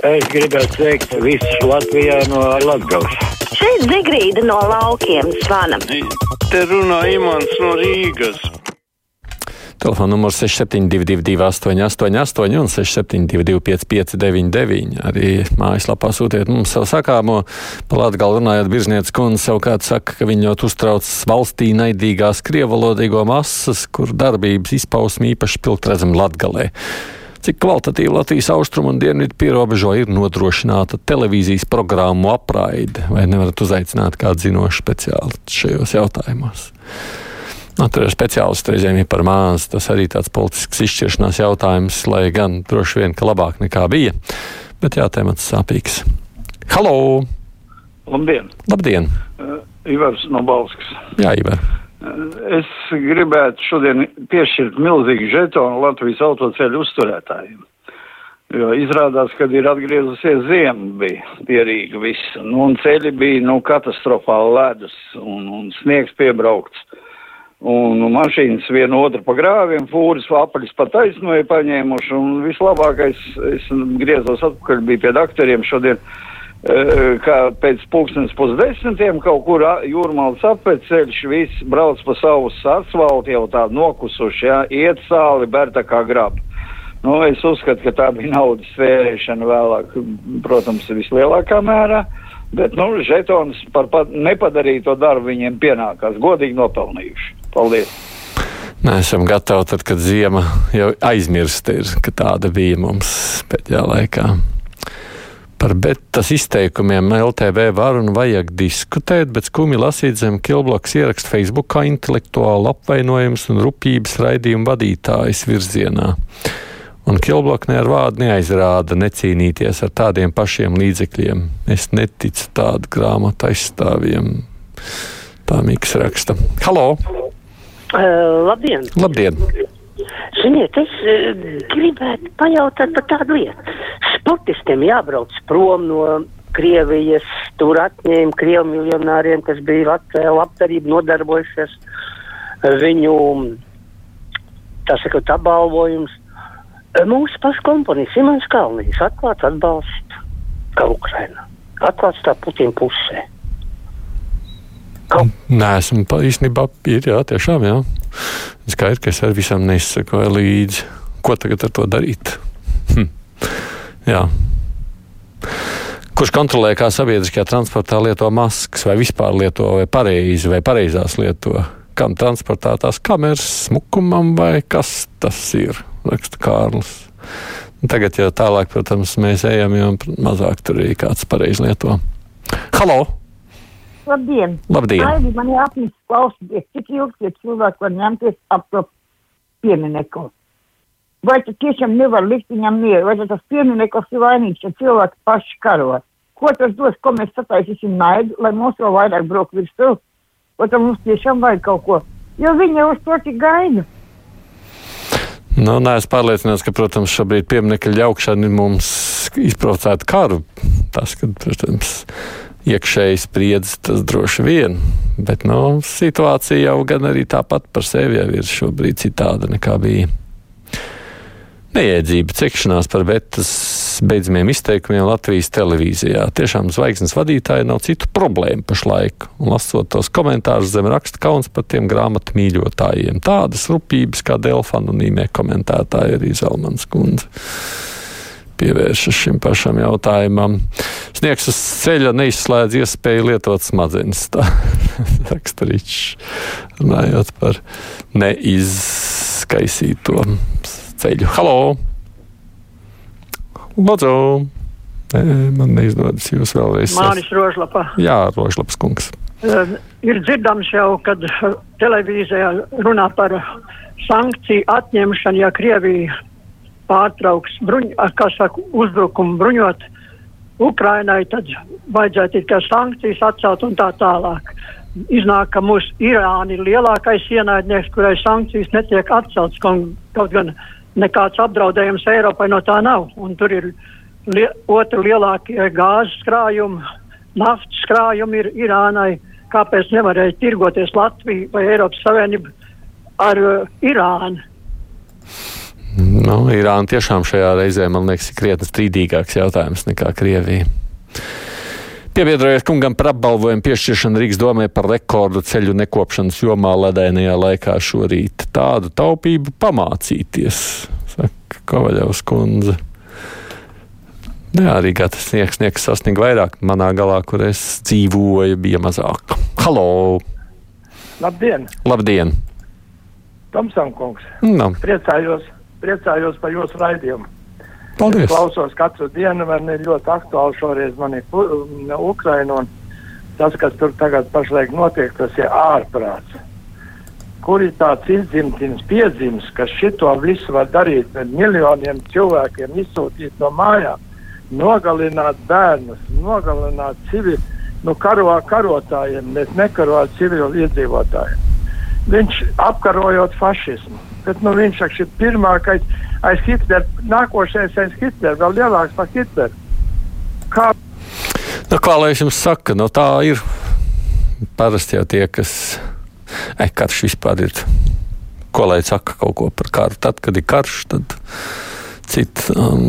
Es gribētu teikt, viss Latvijā no Latvijas. Šeit Zigrīda no laukiem zvana. Te runā Imants no Rīgas. Telefona numurs 6722, 888, un 672, 559, arī mājaslapā sūtiet mums savu sakāmo. Par Latviju runājot, Birznieces kundze savukārt saka, ka ļoti uztrauc valstī naidīgās krievalodīgo masas, kur darbības izpausme īpaši pilgt redzam Latgalē. Cik kvalitatīvi Latvijas austrumu un dienvidu pierobežo ir nodrošināta televīzijas programmu apraide, vai nevarat uzaicināt kādu zinošu speciālistu šajos jautājumos? Tur ir speciālists, reizēm ir par maz. Tas arī tāds politisks izšķiršanās jautājums, lai gan droši vien, ka labāk nekā bija. Bet jā, temats sāpīgs. Halo! Labdien! Labdien! Uh, Ivars no Balskas. Jā, Ivar. Uh, es gribētu šodien piešķirt milzīgu žetonu Latvijas autoceļu uzturētājiem. Jo izrādās, ka ir atgriezusies ziema, bija pierīga viss, nu, un ceļi bija, nu, katastrofāli ledus, un, un sniegs piebraukts. Un mašīnas viena otru pa grāviem, fūris apaļus pa taisnoja paņēmuši, un vislabākais, es griezos atpakaļ, bija pie doktoriem šodien, kā pēc pulkstens pusdesmitiem kaut kur jūrmāls apēc ceļš, viss brauc pa savus asfaltu, jau tā nokusuši, jā, iet sāli, bērta kā grab. Nu, es uzskatu, ka tā bija naudas svērēšana vēlāk, protams, vislielākā mērā. Bet, nu, žetons par nepadarīto darbu viņiem pienākās, godīgi nopelnījuši. Paldies! Mēs esam gatavi, tad, kad ziema jau aizmirsta, ir, ka tāda bija mums pēdējā laikā. Par betas izteikumiem LTV var un vajag diskutēt, bet skumji lasīt zem Kilbloks ierakstu Facebookā intelektuālu apvainojums un rupības raidījumu vadītājas virzienā. Un Kilblokne ar vārdu neaizrāda necīnīties ar tādiem pašiem līdzekļiem. Es neticu tādu grāmatu aizstāvjiem. Tā Mikls raksta. Halo! Uh, labdien! Labdien! Ziniet, es uh, gribētu pajautāt par tādu lietu. Sportistiem jābrauc prom no Krievijas, tur atņēma Krievu miljonāriem, kas bija Latvijā labdarību nodarbojušies. Viņu, tā sakot, apbalvojums. Mūsu pašu komponists Imants Kalnīs atklāts atbalsts kā Ukraina. Atklāts tā Putina pusē. Kaut... Nē, esmu īstenībā ir, jā, tiešām, jā. Skaidrs, ka es ar visam nesakoju līdzi. Ko tagad ar to darīt? Hm. Jā. Kurš kontrolē, kā sabiedriskajā transportā lieto maskas, vai vispār lieto, vai pareizi, vai pareizās lieto? Kam transportā tās kameras, smukumam, vai kas tas ir? Raksta Kārlis. Tagad jau tālāk, protams, mēs ejam, jo mazāk tur ir kāds pareizi lieto. Halo! Labdien! Labdien! Aidi, man jāapnis klausīties, cik ilgi tie cilvēki var ņemties ap to piemineku. Vai tu tiešām nevar likt viņam mieru, vai tas piemineklis ir vainīgs, ja cilvēki paši karo? Ko tas dos, ko mēs sataisīsim naidu, lai mūs vēl vairāk brauc virsū? Vai tam mums tiešām vajag kaut ko? Jo viņi jau uz to tik gaida. Nu, nē, es pārliecināts, ka, protams, šobrīd pieminiekļa ļaukšana mums izprovocētu karu. Tas, kad, protams, iekšēji spriedzes, tas droši vien. Bet nu, situācija jau gan arī tāpat par sevi jau ir šobrīd citāda nekā bija. Neiedzība cekšanās par betas beidzamiem izteikumiem Latvijas televīzijā. Tiešām zvaigznes vadītāji nav citu problēmu pašlaik. Un lasot tos komentārus zem raksta kauns par tiem grāmatu mīļotājiem. Tādas rupības kā Delfa anonīmie komentētāji arī Zelmans kundze pievēršas šim pašam jautājumam. Sniegs uz ceļa neizslēdz iespēju lietot smadzenes. Tā raksturīčs runājot par neizskaisīto ceļu. Halo! Lūdzu! Nē, man neizdodas jūs vēlreiz. Māris Rožlapa. Jā, Rožlaps kungs. Uh, ir dzirdams jau, kad televīzijā runā par sankciju atņemšanu, ja Krievija pārtrauks bruņ, saka, uzbrukumu bruņot Ukrainai, tad vajadzētu tikai sankcijas atcelt un tā tālāk. Iznāk, ka mūsu Irāna ir lielākais ienaidnieks, kurai sankcijas netiek atceltas, kaut gan nekāds apdraudējums Eiropai no tā nav. Un tur ir li otru lielākie gāzes krājumi, naftas krājumi ir Irānai. Kāpēc nevarēja tirgoties Latvija vai Eiropas Savienība ar uh, Irānu? Nu, Irāna tiešām šajā reizē, man liekas, ir krietni strīdīgāks jautājums nekā Krievija. Piebiedrojies kungam par apbalvojumu piešķiršanu Rīgas domē par rekordu ceļu nekopšanas jomā ledainajā laikā šorīt. Tādu taupību pamācīties, saka Kovaļovs kundze. Jā, Rīgā tas sniegs, sasniega vairāk. Manā galā, kur es dzīvoju, bija mazāk. Halo! Labdien! Labdien! Tomsam kungs! Nu, Priecājos, priecājos par jūsu raidījumu. paldies! Es klausos katru dienu, man ir ļoti aktuāli šoreiz man ir Ukraina un tas, kas tur tagad pašlaik notiek, tas ir ārprāts. Kur ir tāds izdzimtins piedzims, kas šito visu var darīt ar miljoniem cilvēkiem, izsūtīt no mājām, nogalināt bērnus, nogalināt civili, nu karo karotājiem, bet nekaro ar civilu iedzīvotājiem. Viņš apkarojot fašismu, bet nu, viņš ir pirmākais aiz Hitlera, nākošais aiz Hitlera, vēl lielāks par Hitleru. Kā Nu, kā lai es jums saku, no tā ir parasti jau tie, kas. E, karš vispār ir. Ko lai saka kaut ko par karu? Tad, kad ir karš, tad cits um,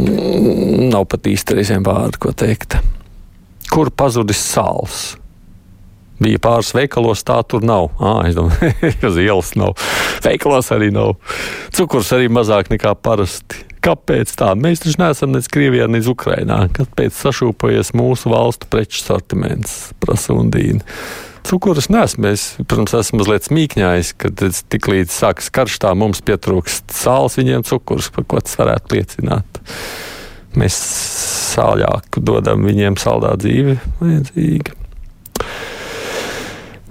nav pat īsti reizēm vārdu, ko teikt. Kur pazudis sāls? Bija pāris veikalos, tā tur nav. Ah, es domāju, uz ielas nav. Veikalos arī nav. Cukurs arī mazāk nekā parasti. Kāpēc tā? Mēs taču neesam nec Krievijā, nec Ukrainā. Kāpēc sašūpojies mūsu valstu preču sortiments, prasa Undīna? Cukurus nesmu. Es, protams, esmu mazliet smīkņājis, kad tik līdz sākas karš, tā mums pietrūkst sāls, viņiem cukurs, par ko tas varētu liecināt. Mēs sāļāk dodam viņiem saldā dzīvi vajadzīga.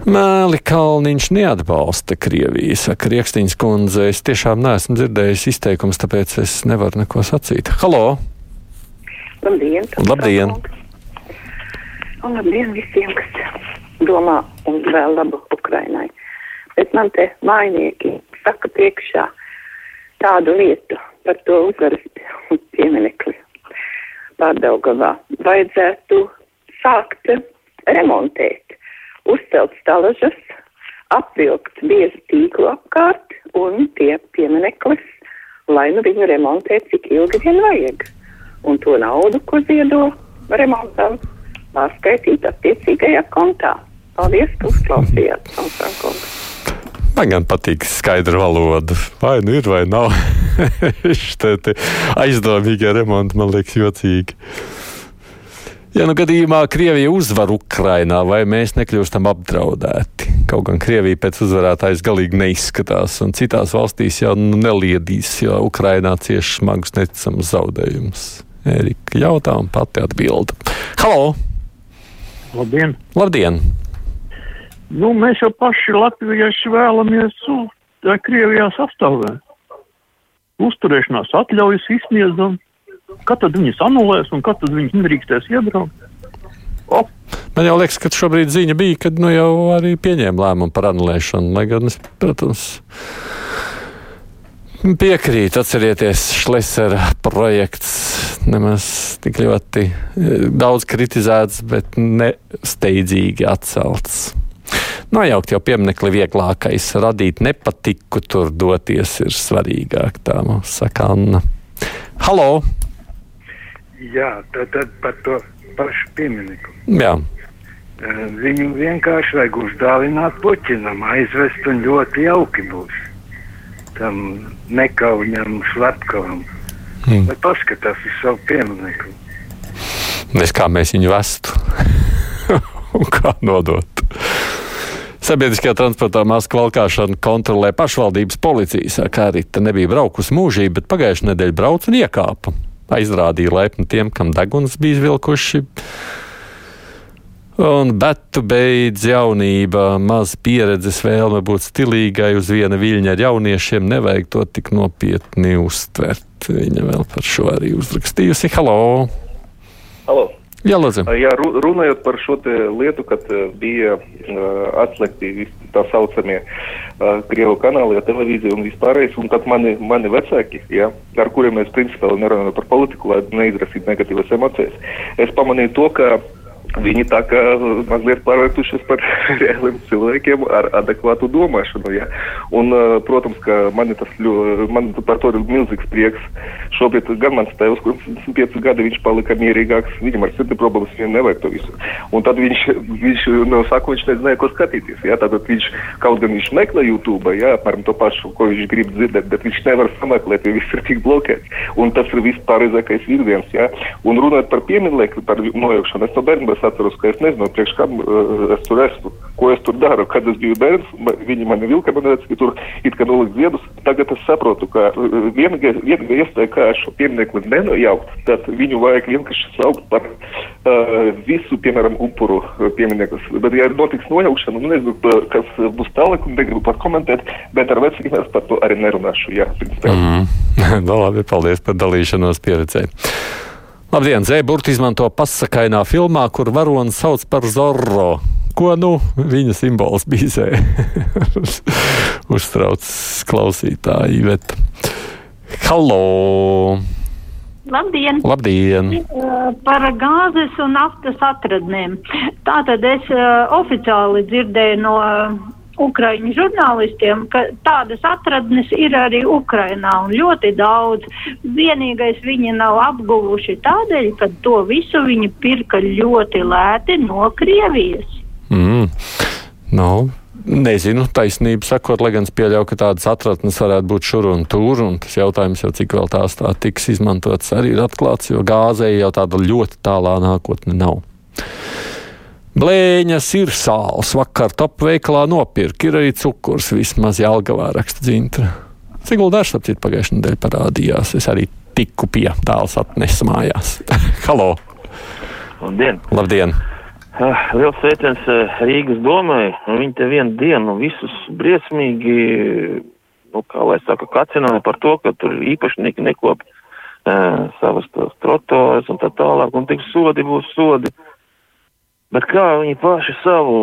Mēli Kalniņš neatbalsta Krieviju, saka Rieksniņas kundze. Es tiešām neesmu dzirdējis izteikums, tāpēc es nevaru neko sacīt. Halo! Labdien! Labdien! Un labdien visiem, kas domā un vēl labu Ukrainai. Bet man te mājnieki saka priekšā tādu lietu par to ugaras pieminekli pārdaugavā. Vajadzētu sākt remontēt, uzcelt stalažas, apvilkt biezu tīklu apkārt un tie piemineklis, lai nu viņu remontē cik ilgi vien vajag. Un to naudu, ko ziedo remontam, pārskaitīt attiecīgajā kontā. Paldies, ka uzklausījāt, Sansankungs. Man gan patīk skaidra valoda. Vai nu ir, vai nav. Šie aizdomīgie remonti man liekas jocīgi. Ja nu gadījumā Krievija uzvar Ukrainā, vai mēs nekļūstam apdraudēti? Kaut gan Krievija pēc uzvarētājas galīgi neizskatās, un citās valstīs jau nu neliedīs, jo Ukrainā cieši smagus neticamus zaudējumus. Erika jautā un pati atbilda. Halo! Labdien! Labdien! Nu, mēs jau paši latvieši vēlamies nu, tā Krievijā sastāvēt. Uzturēšanās atļaujas izsniedzam. Kad tad viņas anulēs un kad tad viņas nedrīkstēs iebraukt? O, Man jau liekas, ka šobrīd ziņa bija, kad nu jau arī pieņēma lēmumu par anulēšanu. Lai gan es, protams, piekrītu, atcerieties, Šlesera projekts nemaz tik ļoti eh, daudz kritizēts, bet nesteidzīgi atcelts. Nojaukt jau pieminekli vieglākais, radīt nepatiku, tur doties ir svarīgāk, tā mums saka Anna. Halo! Jā, tad, tad par to pašu pieminiektu. Jā. Viņu vienkārši vajag uzdāvināt puķinam, aizvest un ļoti jauki būs. Tam nekauņam, slepkavam. Hmm. Lai paskatās uz savu pieminiektu. Nes kā mēs viņu vestu un kā nodot. Sabiedriskajā transportā masku valkāšanu kontrolē pašvaldības policija. Saka, arī te nebija braukusi mūžīgi, bet pagājušajā nedēļā brauca un iekāpa. Aizrādīja laipni tiem, kam deguns bija izvilkuši. Un betu beidz jaunība, maz pieredzes vēlme būt stilīgai uz viena viļņa ar jauniešiem. Nevajag to tik nopietni uztvert. Viņa vēl par šo arī uzrakstījusi. Halo! Halo. Jā, Lūdzu. Jā, ru- runājot par šo lietu, kad bija atslēgti tā saucamie Krievu kanāli, ja televīzija un vispārējais, un tad mani, mani vecāki, ja, ar kuriem mēs principā nerunājam par politiku, lai neizrasītu negatīvas emocijas, es pamanīju to, ka Viņi tā kā mazliet pārvērtušies par reāliem cilvēkiem ar adekvātu domāšanu. Ja? Un, protams, ka man, tas, man par to ir milzīgs prieks. Šobrīd gan mans tēvs, kurš ir 75 gadi, viņš palika mierīgāks, viņam ar sirdi problēmas, viņam nevajag to visu. Un tad viņš, viņš no sākuma viņš nezināja, ko skatīties. Ja? Tad viņš kaut gan viņš meklē YouTube, ja? apmēram to pašu, ko viņš grib dzirdēt, bet viņš nevar sameklēt, jo viss ir tik bloķēts. Un tas ir viss pareizākais virziens. Ja? Un runājot par pieminekli, par nojaukšanu, es no bērnības es atceros, ka es nezinu, priekš kam uh, es tur esmu, ko es tur daru. Kad es biju bērns, viņi mani vilka, man redz, ka tur it kā nolikt ziedus. Tagad es saprotu, ka vienīgā iespēja, kā šo pieminiektu nenojaukt, tad viņu vajag vienkārši saukt par uh, visu, piemēram, upuru pieminiekus. Bet, ja notiks nojaukšana, nu nezinu, kas būs tālāk, un negribu pat komentēt, bet ar vecākiem es par to arī nerunāšu. Jā, mm. no, labi, paldies par dalīšanos pieredzē. Labdien! Zēburti izmanto pasakainā filmā, kur varonis sauc par Zorro. Ko nu viņa simbols bīzē? Uztrauc klausītāji, bet. Halo! Labdien! Labdien! Par gāzes un naftas atradnēm. Tātad es oficiāli dzirdēju no Ukraiņu žurnālistiem, ka tādas atradnes ir arī Ukrainā un ļoti daudz. Vienīgais viņi nav apguvuši tādēļ, ka to visu viņi pirka ļoti lēti no Krievijas. Mm. No. Nezinu, taisnība sakot, lai gan es pieļauju, ka tādas atradnes varētu būt šur un tur, un tas jautājums jau cik vēl tās tā tiks izmantotas arī ir atklāts, jo gāzei jau tāda ļoti tālā nākotne nav. Blēņas ir sāls, vakar top veikalā nopirka, ir arī cukurs, vismaz Jālgavā raksta dzintra. Sigulda Dārsts, ap citu, pagājušajā nedēļā parādījās. Es arī tiku pie tāls atnesa mājās. Halo! Labdien! Labdien. Uh, liels sveiciens uh, Rīgas domai. Viņi te vienu dienu visus briesmīgi, nu, kā lai saka, kacināja par to, ka tur īpašnieki nekop uh, savas tos trotorus un tā tālāk, un tik sodi būs sodi. Uh, Bet kā viņi paši savu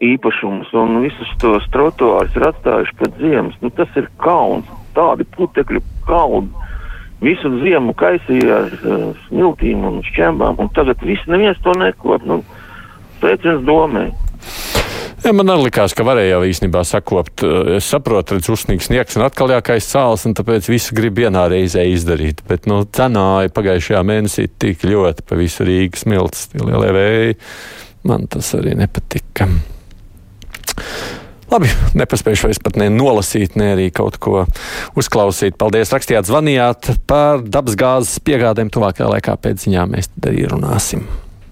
īpašumus un visus tos trotuārus ir atstājuši pēc ziemas, nu tas ir kauns. Tādi putekļu kauni. Visu ziemu kaisīja ar uh, smiltīm un šķembām, un tagad viss neviens to nekop. Nu, Sveiciens domē. Ja, man arī likās, ka varēja jau īstenībā sakopt. Es saprotu, redz, uzsnīgs sniegs un atkal jākais cāls, un tāpēc visu grib vienā reizē izdarīt. Bet, nu, cenāja pagājušajā mēnesī tik ļoti pa visu Rīgas smilts, lielie vēji. Man tas arī nepatika. Labi, nepaspējuši vairs pat ne nolasīt, ne arī kaut ko uzklausīt. Paldies, rakstījāt, zvanījāt par dabasgāzes piegādēm. Tuvākajā laikā pēc ziņām mēs arī runāsim.